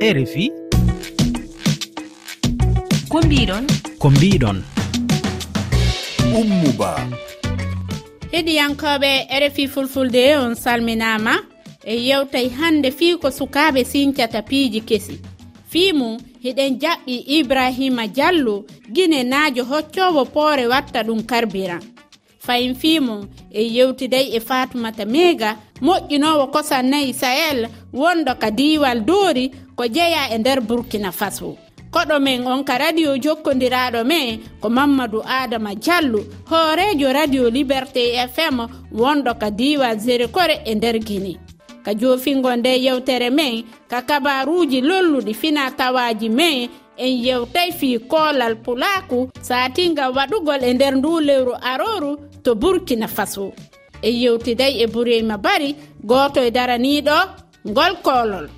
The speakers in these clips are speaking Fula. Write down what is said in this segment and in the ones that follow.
rfi ko mbiɗon? Ko mbiɗon. Ummuba. Heɗiyankoɓe rfi fulfulde on salminama. E yewtay hande fii ko sukaɓe sincata piiji kesi. Fii mum hiɗen jaɓɓi ibrahima diallo guine naajo hoccowo poore watta ɗum karbiran fayin fimum e yewtiday e fatumata mega moƴƴinowo kosan nayi sahel wondo ka diwal doori ko jeeya e nder burkina faso. Koɗo men on ka radio jokkodiraɗo men ko mamadou adama diallo hoorejo radio liberté fm wonɗo ka diwa zérikore e nder guinée. Ka jofingo nde yewtere men ka kabaruji lolluɗi fina tawaji men en yewtay fi koolal pulaku satinga waɗugol e nder ndu lewru aroru to burkina faso. En yewtiday e burima bari goto e daraniɗo ngol koolol.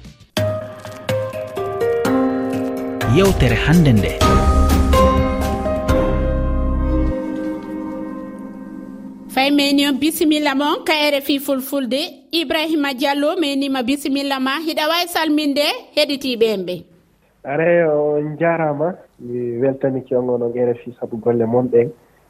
yewtere hannde nde. Fay meni on bisimilla moon ka rfi fulfulde. Ibrahima diallo menima bisimilla ma hiɗa wawi salminde heɗitiɓen ɓe. Are on jarama mi weltaniki on onon rfi saabu golle moon ɓen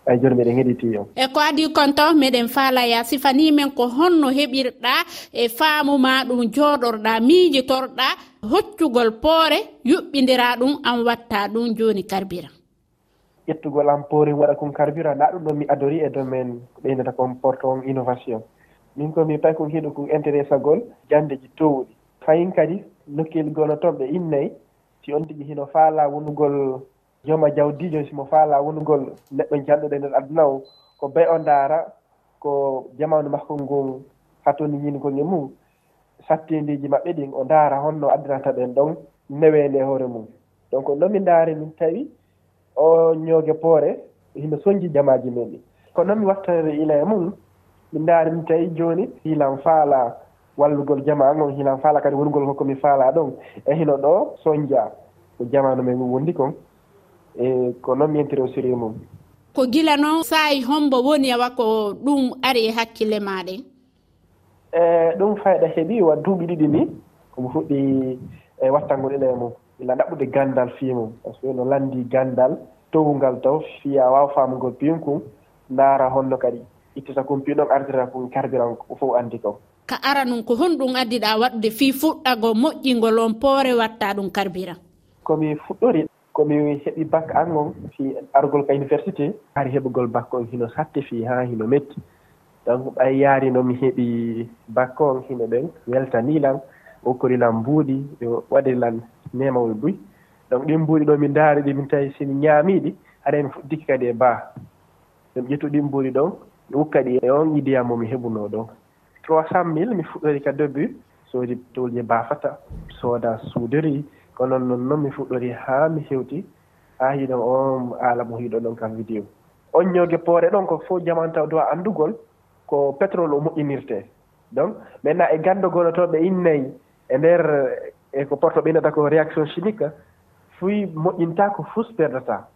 eeyi jooni miɗen heɗitii on. E ko adi konto meɗen faalaya sifanii men ko honno heɓirɗa e faamu ma ɗum jooɗorɗa miijitorɗa hoccugol poore yuɓɓidira ɗum an watta ɗum jooni carburant ƴettugol an poori waɗa kon carburant nda ɗum ɗon mi adori e domaine ɓeynata kon porte on innovation. Min komi pay kon hiɗo kon intéressa gol jandeji towɗi. Fayin kadi nokkeli gono toon ɓe innayi si on tigi hino faala wonugol jooma jawdijo simo faala wonugol neɗɗo jalɗuɗo e nder aduna o ko bay o ndaara ko jamanu makko ngon hatoni ñinkol e mum sattindiji maɓɓe ɗin o ndaara honno addiranta ɓen ɗon neweende hoore mum. Donc noon mi ndaari min tawi o ñooge poore hino soñji jamaaji men ɗi ko noon mi wattare ila e mum mi ndaari min tawi jooni hiilan faala wallugol jama ngon hiilan faala kadi wonugol hokko mi faala ɗon e hino ɗo soñja ko jamanu men ngu wondi kon. e ko noon mi yentiri o siri mum. Ko gila noon saayi hombo woni awa ko ɗum ari e hakkille maɗen e ɗum fayɗa heeɓi wa duuɓi ɗiɗi ni komi fuɗɗi e wattango e ɗele mum. Ila ɗaɓɓude ganndal fii mum. Par ce que no lanndi ganndal towungal taw fiya wawa faamugol pinkun ndaara honno kadi. Ittata kon piɗon ardira kon kardiran o fof anndi kam ka ara nun ko honɗum addiɗa waɗude fii fuɗɗago moƴƴingol on poore watta ɗum karbiran komi fuɗɗori komi heɓi bac an on fi argol ka université haari heɓugol bac on hino satte fi ha hino metti. Donc ɓay yaari no mi heɓi bac on hino ɓen weltanilan okkorilan mbuuɗi ɓe waɗirilan nemawol buy. Donc ɗin mbuuɗi ɗo mi ndaari ɗi min tawi simi ñaamiɗi haɗa mi fuɗɗiki kadi e baa. Ɗum ƴettu ɗin mbuuɗi ɗon mi wukka ɗi e on idiyam mo mi heɓunoo ɗon. trois cent mille mi fuɗɗori ka début soodi towlje baafata sooda suudori kono noon noon mi fuɗɗori haa mi hewti. Haa hiɗo on aala mo hiɗo ɗon kam vidéo on ñooge poore ɗon ko fof jaman taw dowa anndugol ko pétrole o moƴƴinirtee donc maintenant e ganndogol to ɓe innayi e ndeer e ko porto ɓeynata ko réaction chimique fuy moƴƴinta ko fus perdata.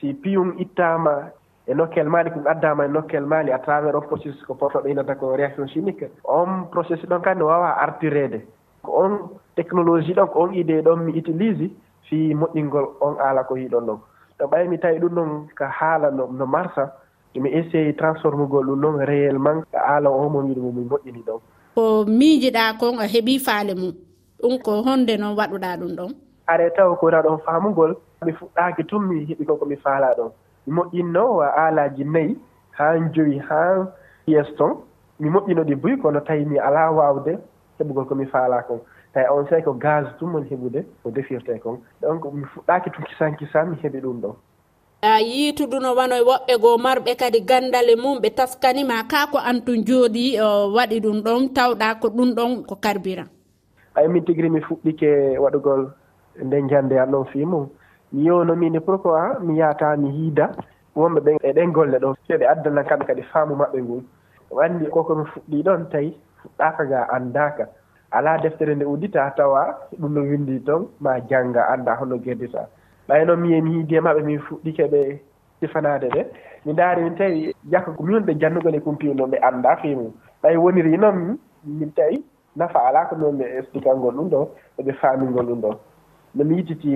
Si piyum ittama e nokkel maali ko addama e nokkel maali à travers on processus ko porto ɓeynata ko réaction chimique on processus ɗon kandi wawa artirede. Ko on technologie ɗon ko on idée ɗon mi utilise fi moƴƴingol on aala ko hiɗon ɗon. To ɓay mi tawi ɗum ɗon ko haala no no marsa mi essaye transformugol ɗum ɗon réellement ko aala o mo wiɗo mi moƴƴini ɗon. Ko miijiɗa kon a heeɓi faale mum ɗum ko honde noon waɗuɗa ɗum ɗon? Are taw ko wona ɗon faamugol mi fuɗɗaaki tun mi heɓi kon komi faala ɗon. Mi moƴƴinno aalaji nayi haa joyi haa yes ton mi moƴƴino ɗi buy kono tawi mi alaa waawde heɓugol komi faala kon tawi on sayi ko gaz tum moni heɓude ko defirte kon. Donc mi fuɗɗaki tun kisan kisan mi heɓi ɗum ɗon a yiituduno wano e woɓɓe goo marɓe kadi gandale mum ɓe taskanima ka ko antun jooɗi waɗi ɗum ɗon tawɗa ko ɗum ɗon ko carburant ayi min tigiri mi fuɗɗike waɗugol nde jande an ɗon fi mum. Mi yewnomini pourquoi ah, mi yata mi yiida wonɓe ɓen e ɗen golle ɗon ɓe addanan kamɓe kadi faamu maɓɓe ngun andi koko mi fuɗɗi ɗon tawi fuɗɗaka ga andaka alaa deftere nde uddita tawa ɗum no winndi toon ma jannga annda holno gerdita ɓay noon mi mi hiidi e maɓɓe min fuɗɗike ɓe sifanaade ɓe. Mi ndaari min tawi jakka ko minon ɓe janndugol e kumpiw noon ɓe annda fii mum ɓay woniri noon min tawi nafa alaa ko noon ɓe expliqualngol ɗum ɗo eɓe faamingol ɗum ɗo. No mi yititi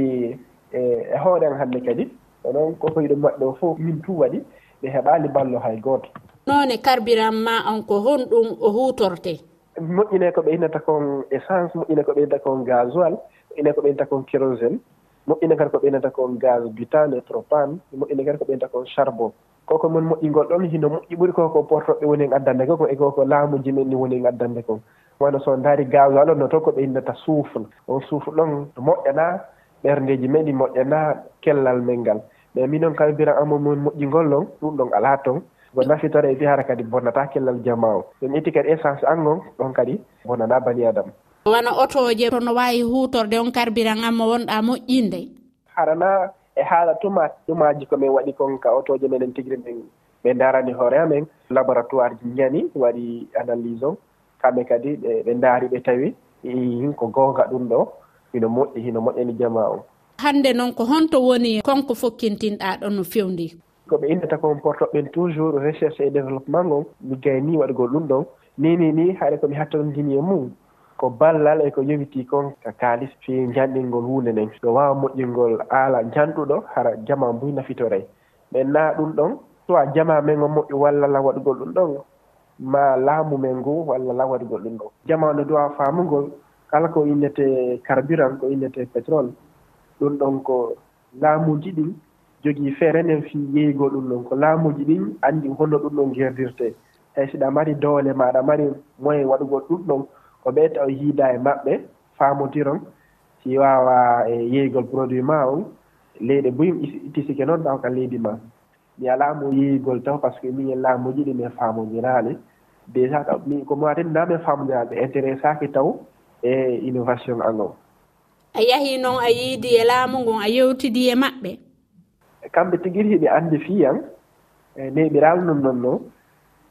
e, e hoore an hannde kadi e onoon ko hoyɗo maɓɓe o fof min tum waɗi ɓe heɓaali ballo hay gooto. Noone e ma on ko honɗum o huutorte moƴƴine ko ɓeynata kon essence moƴƴine ko ɓeynata kon gasoil moƴƴine ko ɓeynata kon kérosine moƴƴine kadi ko ɓeynata kon gaz butane tropane moƴƴine kadi ko ɓeynata kon charbon. Koko mon moƴƴingol ɗon hino moƴƴi ɓuri koko portoɓe woni en addande ko ko e koko laamu jimen ni woni en addande kon. Wono so daari gasoil o no to ko ɓeynata soufle on soufle ɗon moƴƴana ɓerndeji men ɗi moƴƴana kellal men ngal. Mais minon kam mbiran amon mon moƴƴingol ɗon ɗum ɗon alaa toon ko nafitore e bihara kadi bonnata kellal jama o. Ɗum itti kadi essence an noon ɗon kadi bonnana bani adama wona otoje tono wawi hutorde on carburant amma wonɗa moƴƴinde. Harana e haala tuma tumaji komin waɗi kon ka otoje menen tigri men ɓe darani hoore amen. Laboratoire ji ñani waɗi analyse o. Kamɓe kadi ɓe daari ɓe tawi hinko gonga ɗum ɗo hino moƴƴi hino moƴƴani jama o. Hannde noon ko honto woni konko fokkintinɗa ɗon no fewndi. ko ɓe innata ko portoɓeɓen toujours recherche et développement ngon mi gayni waɗugol ɗum ɗon. Nini ni haɗa komi hattondini e mum ko ballal e ko yowiti kon ka kaalis fi janɗingol hunde nden. Yo wawa moƴƴingol aala janɗuɗo hara jama mbuy nafitoray mais na ɗum ɗon soit jama men o moƴƴu walla la waɗugol ɗum ɗon ma laamu men ngu walla la waɗugol ɗum ɗon. Jama no duwa faamugol kala ko innete carburant ko innete pétrole ɗum ɗon ko laamuji ɗin jogii feere nen fi yeeygoo ɗum ɗon ko laamuji ɗin anndi holno ɗum ɗon gerdirtee hay so ɗa mari doole maɗa mari moyen waɗugo ɗuɗɗon ko ɓe taw yiida e maɓɓe faamondiron si waawa e yeeygol produit ma on leyɗe boyim itisike noon ɗaw ka leydi ma. Mi alaa mo yeeygol taw par ce que min e laamuji ɗi min faamondiraali déjà taw mi ko komi atenna min faamondiraɓe intéressaaki taw e innovation angon a yahii noon a yiidi e laamu ngon a yewtidii e maɓɓe? kamɓe tigi hiɓe anndi fiyan e neɓiral non noon no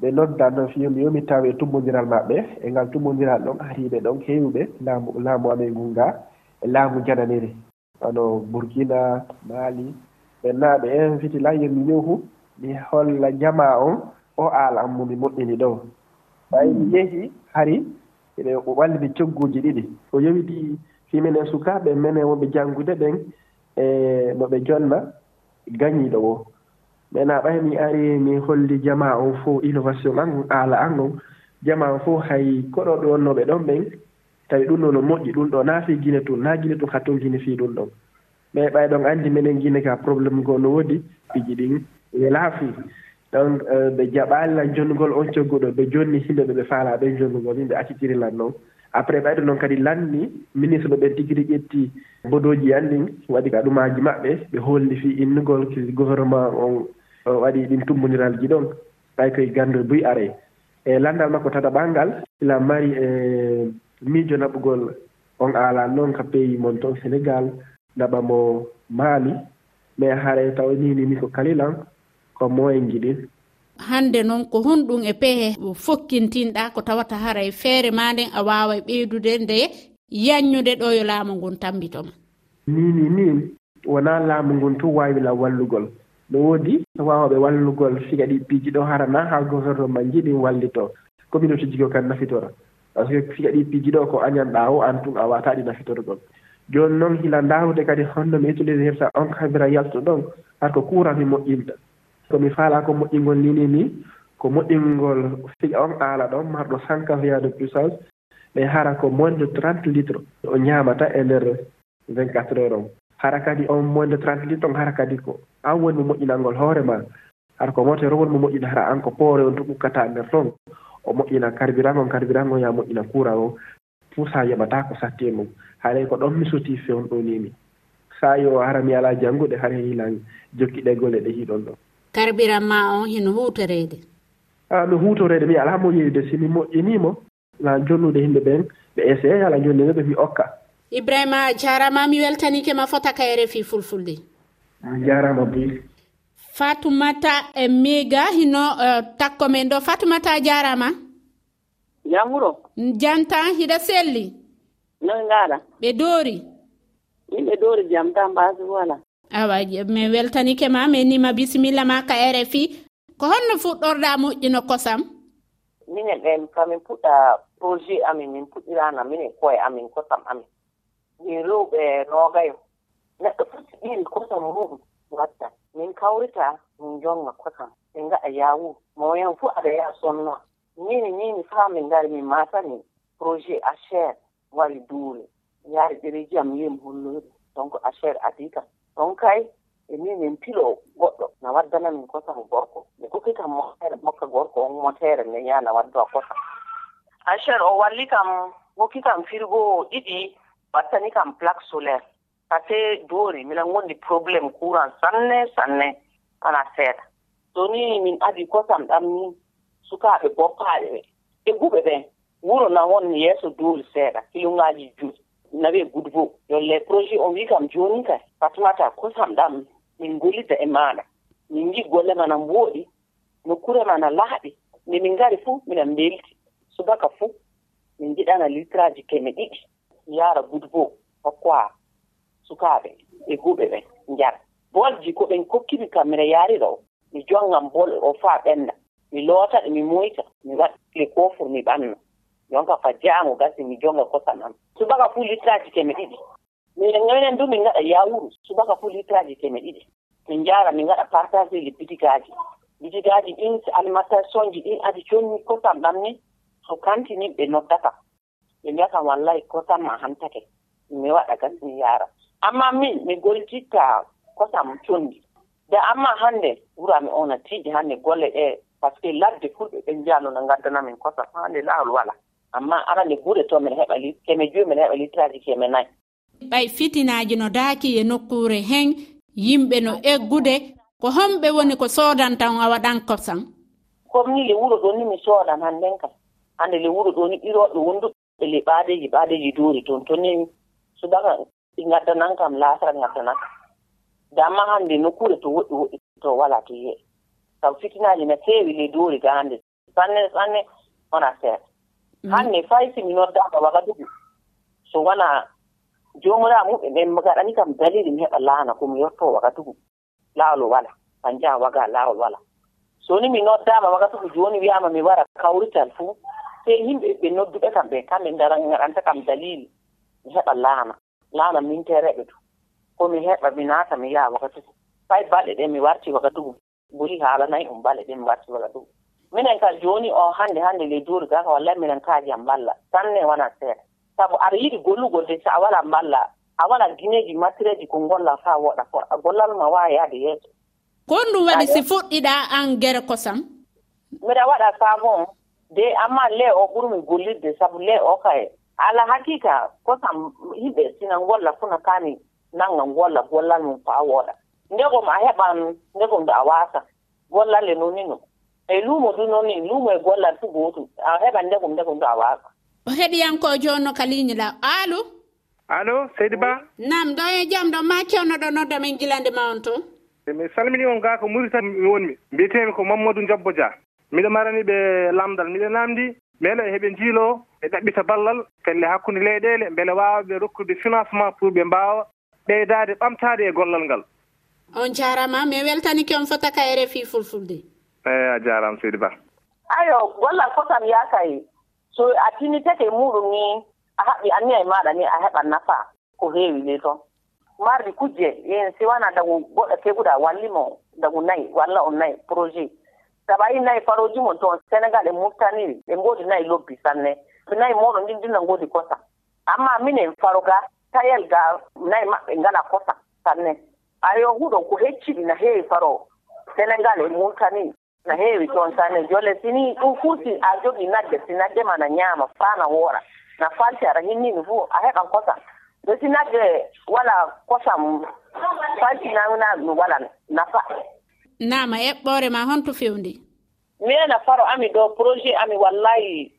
ɓe nodda noon fiyomi yomi taw e tummodiral maɓɓe e ngal tummodiral ɗon ariɓe ɗon heewiɓe laamu laamu amen ngun nga e laamu jananiri. Wano bourkina mali ɓenna ɓe inviti la yomi yohu mi holla jama on o aala am mi moƴƴini ɗo ɓay mi yehi hari eɓe o cogguji ɗiɗi. O yowiti fiminen sukaɓe menen wonɓe janngude ɓen e no ɓe jonna gañiiɗo o maintenant ɓay mi ari mi holli jama on fof innovation an aala an on. Jama on fof hay koɗo ɓe wonnooɓe ɗon ɓen tawi ɗum ɗo no moƴƴi ɗum ɗo naa fii gine tun naa gine tun hatton gine fii ɗum ɗon mais ɓay ɗon anndi minen gine ka probléme goo no woodi piji ɗin welaafii donc ɓe jaɓaalilan jonndugol on cogguɗo ɓe jonni himɓe ɓe ɓe faalaa ɓen jonndugol yimɓe accitirilan noon après ɓayde noon kadi lanni ministre no ɓen tigi rigi ƴetti bodoji anndi waɗi ka ɗumaji maɓɓe ɓe holli fi innugol gouvernement on waɗi ɗin tumbondiralji ɗon. Ɓay koye gandol buy are. E landal makko tata ɓangal ila mari e miijo naɓugol on aala noon ka pays mon toon sénégal naɓamo maali mais haare taw nini ni ko kalilan ko moyen ji ɗin hande noon ko honɗum e pehe fokkintinɗa ko tawata hara e feere ma nden a wawa e ɓeydude nde yanñude ɗo yo laamu ngun tambitoma. Nini ni wona laamu ngun tun wawila wallugol. No woodi wawaɓe wallugol siga ɗiɓɓiiji ɗo harana ha gouvernement ji ɗin wallito. Communauté jigo kan nafitora. Par ce que siga ɗiɓɓiiji ɗo ko añanɗa o an tun a waataa ɗi nafitorgol. Joni noon hila ndaawde kadi honno mi utilisirta on kamira yaltu ɗon har ko kuurami moƴƴinta. so mi faala ko moƴƴingol nini ni ko moƴƴingol siga on aala ɗon marɗo cinquante de puissance mais hara ko moins de trente litre o ñaamata e ndeer vingt quatre heure on. Hara kadi on moins de trente litre on hara kadi ko an woni mo moƴƴinalngol hoore ma. Hara ko motere woni mo moƴƴina hara an ko poore on to ɓukkata ndeer toon o moƴƴina carburant on carburant on ya moƴƴina courant o pour so a ko satti e mum haray ko ɗon mi sotii fewn ɗo nimi sa yo hara mi alaa jannguɗe hara hilan jokkiɗe golle ɗe hiiɗon ɗon karɓiran ma on hino hutorede. Ah, A no hutorede mi ala moƴƴinide si moƴƴinimo la jonnude yimɓe ɓen ɓe essayé ala jonde neɓe mi okka. Ibrahima jarama mi weltanike ma fota ka rfi fulfulde. Ah, jarama boy fatoumata e miga hino uh, takko men ɗo. Fatoumata jarama? Jam wuro jantan hiɗa selli? Noy gaɗa ɓe doori? Min ɓe doori jam tan mbasi wala. awa mi weltanike ma mi nima bisimilla ma ka rfi. Ko honno fuɗɗorɗa moƴƴino kosam? Minen ɓen kamin puɗɗa projet amin min puɗɗirana minen koye amin kosam amin. Min rewɓe noogayo neɗɗo foti ɓiri kosam muɗum watta. Min kawrita min jonga kosam. Min ngaɗa yawu moyen fuu aɗa yaha sonnoa. Nini nini faa min ngari min matani projet achere wari duure yaari ɗereji am yim holloyɗo donc achere adi kam. ɗon kay e min min pilo goɗɗo. Na waddana min kosam gorko. Mi kuki kam motere mokka gorko on motere ne ya na waddo kosam. Acher o walli kam hokki kam firgo ɗiɗi wattani kam plaque solaire. Pase doori miɗa gondi probléme courant sanne sanne ana seeɗa. So ni min adi kosam ɗam ni sukaaɓe goppaaɓe ɓe. Ɓe guɓe ɓen wuro na won yeeso dooli seeɗa kilungaji juuɗi nawe good book yolle projet o wi kam joni kay fatmata kosam ɗam min gollida e maɗa. Min ji golle mana mbooɗi nokkure mana laaɓi nde min ngari fuu miɗen mbelti. Subaka fuu min jiɗana litraji keme ɗiɗi. Yaara good hokkoa sukaaɓe e huɓe ɓen njara bolji ko ɓen kokkimi kam miɗa yaariɗo o mi jongam bol o faa ɓennda mi loota ɗe mi moyta mi waɗa le kofur mi ɓanna. yonka fa jaango gasi mi jonga kosam am subaka fuu litraji keme ɗiɗi. Min minen du min ngaɗa yawuru. Subaka fuu litraji keme ɗiɗi. Min jara min ngaɗa partage li bitigaji bitigaji ɗin alimentation ji ɗin adi conni kosam ɗam ni so kantini ɓe noddata. Ɓe mbiya kam wallahi kosam ma hantake. Mi waɗa gas mi yara amma min mi goltitta kosam condi da amma hannde wurami e ona tiiɗi hannde golle ɗe par ce que ladde fulɓe ɓe njalo no gaddanami kosam hannde laawol wala amma arande guure to mbiɗa heɓa li keme joyi mbiɗa heɓa litraji keme nayi ɓay fitinaji no daaki e nokkure hen yimɓe no eggude ko homɓe woni ko soodan tan a waɗan kosan comme ni le wuro ɗo ni mi soodan hannden kam. Hannde le wuro ɗo ni ɓiroɓe wonduɓe le ɓaadeji ɓaadeji doori toon to ni subaka ɗi gaddanan kam laasara gaddanan damma hannde nokkure to woɗɗi woɗɗi to wala to yiye sabu fitinaji no feewi le doori ga hannde. Sanne sanne wona seeɗa Mm. hannde fay simi noddaama wagadugu so wona joomiraa mum ɓe ɓen gaɗani kam dalili mi heɓa laana komi mi yottoo wagadugu laawol wala kanje a wagaa laawol wala. So ni mi noddaama wagadugu joni wiyama mi wara kawrital fuu sey yimɓe ɓe nodduɓe kam ɓe kamɓe gaɗanta kam dalili mi heɓa laana. Laana min tereɓe to. Ko heɓa mi naata mi yaha wagadugu fay balɗe ɗe mi warti wagadugu ɓuri haala nayi on balɗe ɗe mi warti wagadugu minen kam jooni o hannde hannde le duuri ga ka wallahi minen kaajam mballa sanne wona seeɗa. Sabu aɗa yiɗi gollugol de so a wala mballa a wala gineeji matériel ko ngolla faa woɗa ko gollal ma waawi yahde yeeso. Ko ɗum waɗi si fuɗɗiɗa an gere kosam? Mbiɗa waɗa savon de amma le o ɓurmi gollirde sabu le o kay ala hakika kosam yimɓe sina ngolla funa kaani nanga ngolla gollal mum faa wooɗa ndegom a heɓan ndegom ɗo a waasa gollalle e ni no e luumo du noon ni luumo e gollal fu gootum a heɓan ndegum ndegum to a waawa. O heɗiyanko jooni no ka liñila alo? Alo seydi ba? Nam ɗo e jam ɗo. Ma kewnoɗo nodda min gilande ma on to. Mi salmini on gaa ko murita mi wonmi mbiyetemi ko mamadou jobbo dia miɗo marani ɓe lamdal miɗo namdi. Beele heɓe njiilo e ɗaɓɓita ballal pelle hakkunde leyɗeele mbele waawɓe rokkude financement pour ɓe mbaawa ɓeydaade ɓamtaade e gollal ngal. On jaarama mi weltanike on fotaka e refi fulfulde. eyi a jaaraama seydi ba. Ayo gollal fotam yaakay so a tinnitake muɗum ni a haɓɓi anniya e maɗa ni a heɓa nafa ko heewi ni toon mardi kujje yen si wana dagu goɗɗo keɓuɗa wallimo dagu nayi walla on nayi projet. Sabayi nayi faroji mon toon sénégal e murtaniri ɓe ngoodi nayi lobbi sanne. To nayi moɗon ɗin ɗinna ngoodi kosa. Amma minen faroga tayel ga nayi maɓɓe ngala kosa sanne. Ayo huɗo ko hecciɗi no heewi faro sénégal e murtaniri no heewi toon sanne jolle sini ɗum fuu si a jogii nagge si nagge ma na ñaama faa na woora. Na falti aɗa hinniimi fuu a heɓan kosam. To si nagge wala kosam faltinamina ɗum wala nafa. Nama eɓɓore ma honto fewndi. Minena faro ami ɗo projet ami wallahi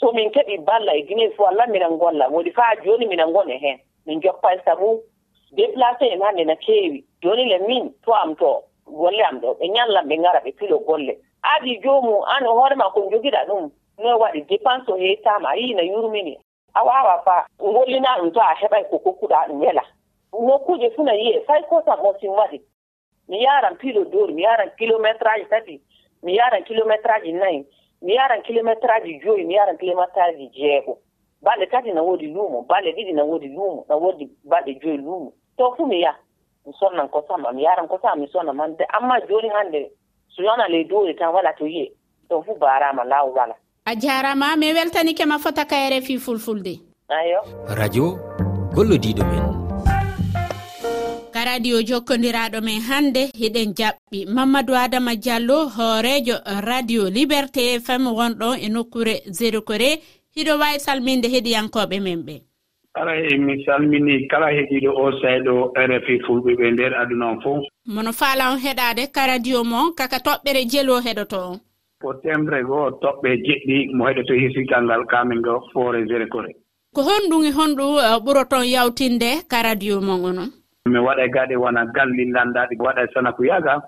somin keɓi balla e guinee fof wallah miɗen golla woɗi faa jooni minan ngone heen. Min joppan sabu déplacé en hannde na keewi. Jooni le min to am to. golle am ɗo ɓe ñallam ɓe ngara ɓe pilo golle. Aadi jomum an hoore ma ko jogiɗa ɗum noy waɗi dépense o heytama a yina yurmini. A wawa fa gollina ɗum to a heɓay ko kokkuɗa ɗum wela nokkuje fuu na yiye fay kosam o sin waɗi. Mi yaran pilo dori mi yaran kilométre aji tati mi yaran kilométre aji nayi mi yaran kilométre aji joyi mi yaran kilométre aji jeego. Balɗe tati na woodi luumo balɗe ɗiɗi na woodi luumo na woodi balɗe joyi luumo. To fuu mi yaha mi sonnan kosam mi yaran kosam mi sonna man amma joni hande so yona ley dowri tan wala to yiye ɗon fuu barama law wala. A jarama mi weltanike ma fota kayre fi fulfulde. Ayo. Radio gollodiɗo men. Ka radio jokkodiraɗo men hannde hiɗen jaɓɓi. Mamadou adama diallo hoorejo radio liberté fm wonɗon e nokkure zérokore hiɗo wawi salminde heɗiyankoɓe men ɓe. ara e mi salmini kala heɗiɗo o sayɗo rfi fulɓe ɓe nder aduna on fof mono faala on heɗade ka radio mon kaka toɓɓere jeli o heɗoto on. Ko potemre goo toɓɓe jeɗɗi mo heɗoto hisigal ngal kamin ngo foore gérécoré ko honɗum e honɗum uh, ɓuroton yawtinde ka radio mon onon mi waɗa e gaɗe wona galɗi landaɗi waɗa e sana yaga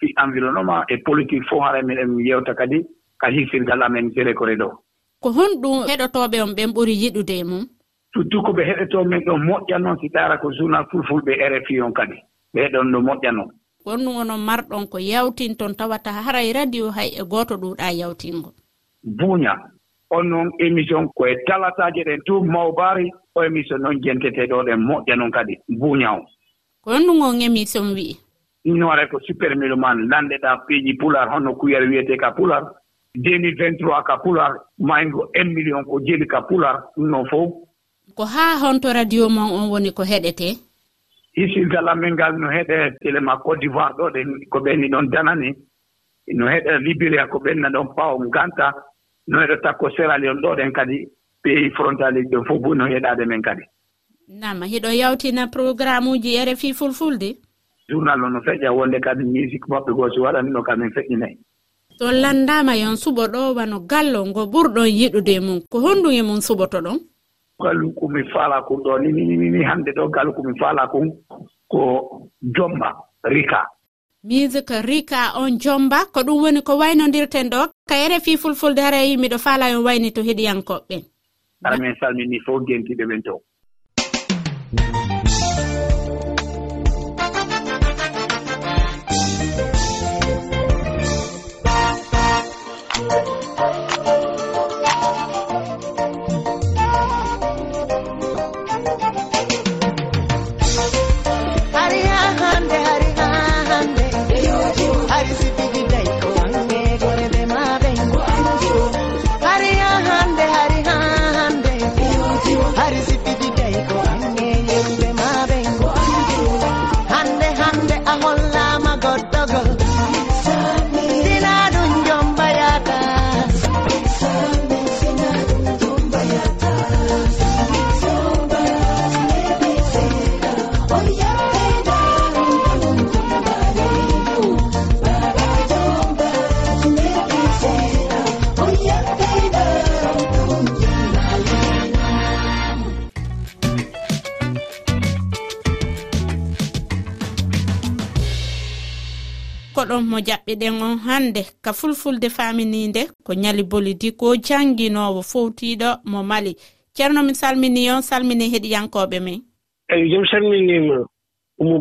fi environnement e politique fof hara miɗen yewta kadi ka hisirgal amen gérécoré ɗo. Ko honɗum heɗotoɓe on ɓen ɓuri yiɗude e mum surtout ko ɓe heɗotoo min ɗon moƴƴa noon si taara ko journal fulfulɓe rfi on kadi. Ɓe heɗon no moƴƴa noon gonɗum onon marɗon ko yawtinton tawata haray radio hay e gooto ɗuuɗaa yawtingo. Buuña on noon émission koye talataaje ɗen tout mawbaari o émission noon jenteteeɗo ɗen moƴƴa noon kadi. Buuña o. Ko yonndu ngon émission wi'i? Noore ko super miloman lanɗeɗaa peeji pular honno kuyar wiyetee ka pular. 2023 ka pular maygo un million ko jeli ka pular ɗum noon fof. ko haa honto radio mon on woni ko heɗete? Hisirgal amin ngal no heɗe telema cote d'ivoire ɗo ɗen ko ɓenni ɗon danani no heɗe libéria ko ɓenna ɗon paw ganta. No heɗo takko séralion ɗo ɗen kadi pays frontaliji ɗon fof bo no heɗade men kadi. Nama hiɗo yawtina programme uji rfi fulfulde? Journal o no feƴƴa wonde kadi musique maɓɓe goo si waɗani ɗo kamin feƴƴinayi ton landama yon suɓo ɗo wano gallo ngo ɓurɗon yiɗude mum. Ko honndunge mum suɓoto ɗon? ngaalu komi faalaa kon ɗoo ni ni hannde ɗo ngaalu komi faalaa kon ko jomba rika. Musique rika on jomba ko ɗum woni ko waynodirten ɗo. Ka rfi fulfulde hara yimmiɗo faala on wayni to heɗiyankoɓɓen ara min salmini fof gentiɓe ɓen to. no jaɓɓe ɗen on hannde ka fulfulde famininde ko nyali bolidi ko jannginowo fowtiɗo mo mali. Ceerno mi salmini on salmini heɗiyankoɓe men. Eyi jom salminima umu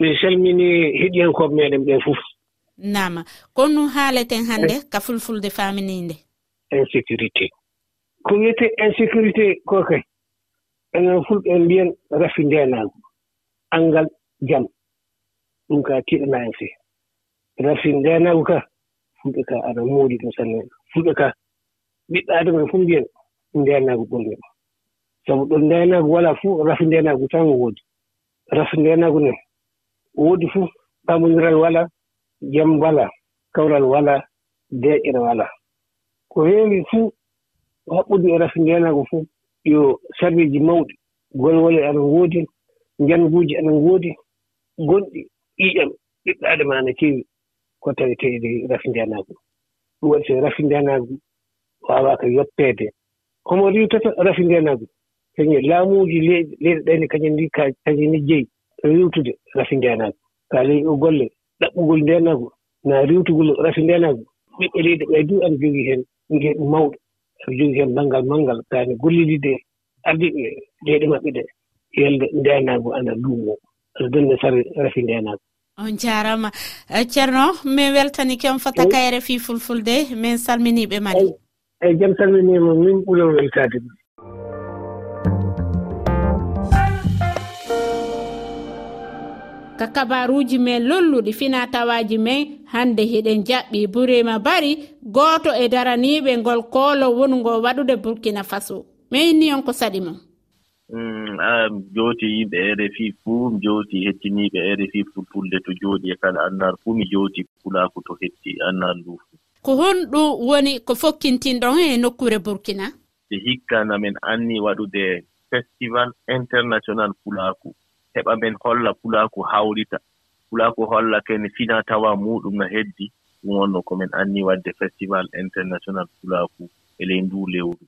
mi salmini heɗiyankoɓe meɗen ɓen fof. Nama kon konnu haaleten hannde ka fulfulde famininde. Insécurité. Ko wiyete insécurité ko kay? Enen fulɓe mbiyen rafi ndenaangu anngal jam. Ɗum ka tiiɗanaa en fee rafin gaynaagu kaa fulɓe kaa aɗa moodi ɗum sanne fulɓe kaa ɓiɓɓe adama en fof mbiyen ndeenaagu ɓurmi ɗum sabu ɗo ndeenaagu walaa fof rafi ndeenaagu tan woodi. Rafi ndeenaagu ne woodi fof paamodiral walaa jam walaa kawral walaa deeƴere walaa ko heewi fuu haɓɓude e rafi ndeenaagu fof yo sarweeji mawɗi golwole ana woodi njanguuji ana woodi gonɗi ƴiiƴam ɓiɓɓe adama ana keewi. ko taweteeɗi rafi ndeenaagu. Ɗum waɗi so rafi ndeenaagu waawaaka yotteede homo riwtata rafi ndeenaagu kañum laamuuji leyɗi leyɗi ɗayni kañum ndi kañum ni jeyi riwtude rafi ndeenaagu. So a leyii o golle ɗaɓɓugol ndeenaagu na riwtugol rafi ndeenaagu ɓiɓɓe leydi ɓay du ana jogii heen ngel mawɗo aɗa jogii heen banngal manngal taani gollidide ardiɓe leyɗe maɓɓe ɗe yelde ndeenaagu ana luumoo aɗa donna sare rafi ndeenaagu. on jarama. Eh, Ceerno min weltanike on fota kayre fi fulfulde min salminiɓe mari. Eyyi jam salminima min ɓuuro weltade ɗum ka kabaruji men lolluɗi fina tawaji men hande hiɗen jaɓɓi burima bari goto e daraniɓe ngol koolo wongo waɗude burkina faso. Min on ko saɗi mon. Mm, jooti yimɓe rfi fuu mi jooti hettiniiɓe rfi fulfulde to jooɗi e kala annar fuu mi jooti kulaaku to hetti annar ndu fuu ko honɗum woni ko fokkintinɗon e nokkure burkina? E hikkana men anni waɗude festival international pulaaku heɓa men holla pulaaku hawrita pulaaku holla kene fina tawa muɗum no heddi. Ɗum wonno ko min anni waɗde festival international pulaaku e ley ndu lewru.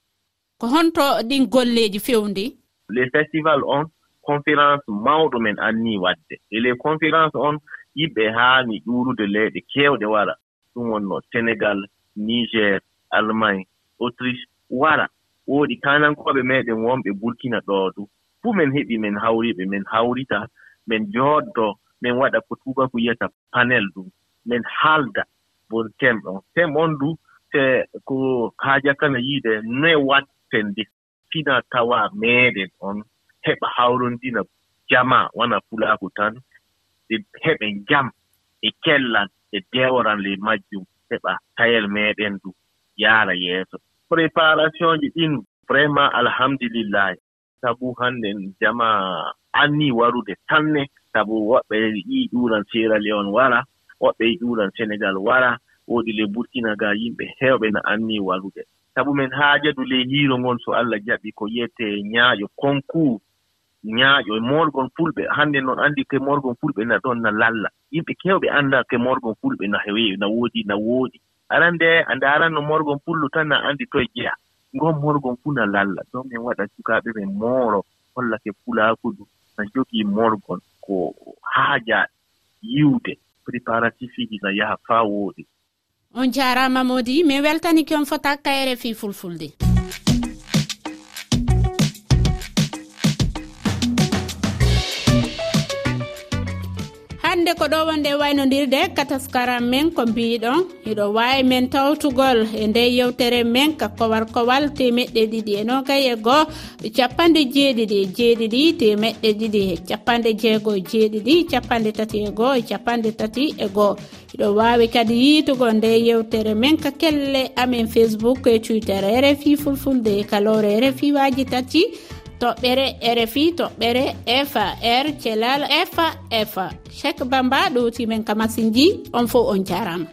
Ko honto ɗin golleeji fewndi? les festival on conférence mawɗo men anni waɗde e les conférence on yimɓe haani ƴuurude leyɗe keewɗe wara. Ɗum wonno sénégal niger allemagne autriche wara. Woodi kanankooɓe meɗen wonɓe burkina ɗoo du. Fuu men heɓi men hawriɓe men hawrita men jooɗdo min waɗa ko tubaku yiyata panel ɗum min haalda bon tem on. Tem on du te ko haajakana e yiide noe watten de fina tawa meeɗen on heɓa hawrondina jama wana fulaaku tan ɓe heɓe jam e kellan e deworan ley majjum heɓa tayel meeɗen du yaara yeeso. Préparation ji ɗin vraiment alhamdulillahi. Sabu hannde jama anni warude tanne sabu woɓɓe yii ɗuuran sierra leon wara woɓɓe yi ɗuuran sénégal wara woodi le burkina ga yimɓe heewɓe no anni warude. sabu men haajadu ley hiiro ngon so allah jaɓi ko yiyete ñaaƴo concours ñaaƴo e morgon fulɓe. Hannde noon anndi ke morgon fulɓe na ɗon na lalla. Yimɓe keewɓe annda ke morgon fulɓe na heewi na woodi na wooɗi arannde a ndaaranno morgon fullu tan na anndi toye jeya. Ngon morgon fuu na lalla. Ɗon min waɗa sukaaɓe men mooro hollake fulaakudu na jogii morgon ko haaja yiwde. Préparatif iji na yaha faa wooɗi on jarama modi min weltani ki on fota kayre fi fulfulde. hannde ko ɗo wonde waynodirde kataskaram men ko mbiɗon hiɗo wawi men tawtugol e nde yewtere men ka kowal kowal temeɗɗe ɗiɗi e nogayi e goo capanɗe jeeɗiɗi e jeeɗiɗi temeɗɗe ɗiɗi e capanɗe jeego e jeeɗiɗi capanɗe tati e goo e capanɗe tati e goo. Iɗo wawi kadi yiitugo nde yewtere men ka kelle amen facebook e twitter rfi fulfulde e kalore rfi waji tati toɓɓere rfi toɓɓere far er, thelal fa chek bamba ɗowtimen kamasinji on fo on jarama.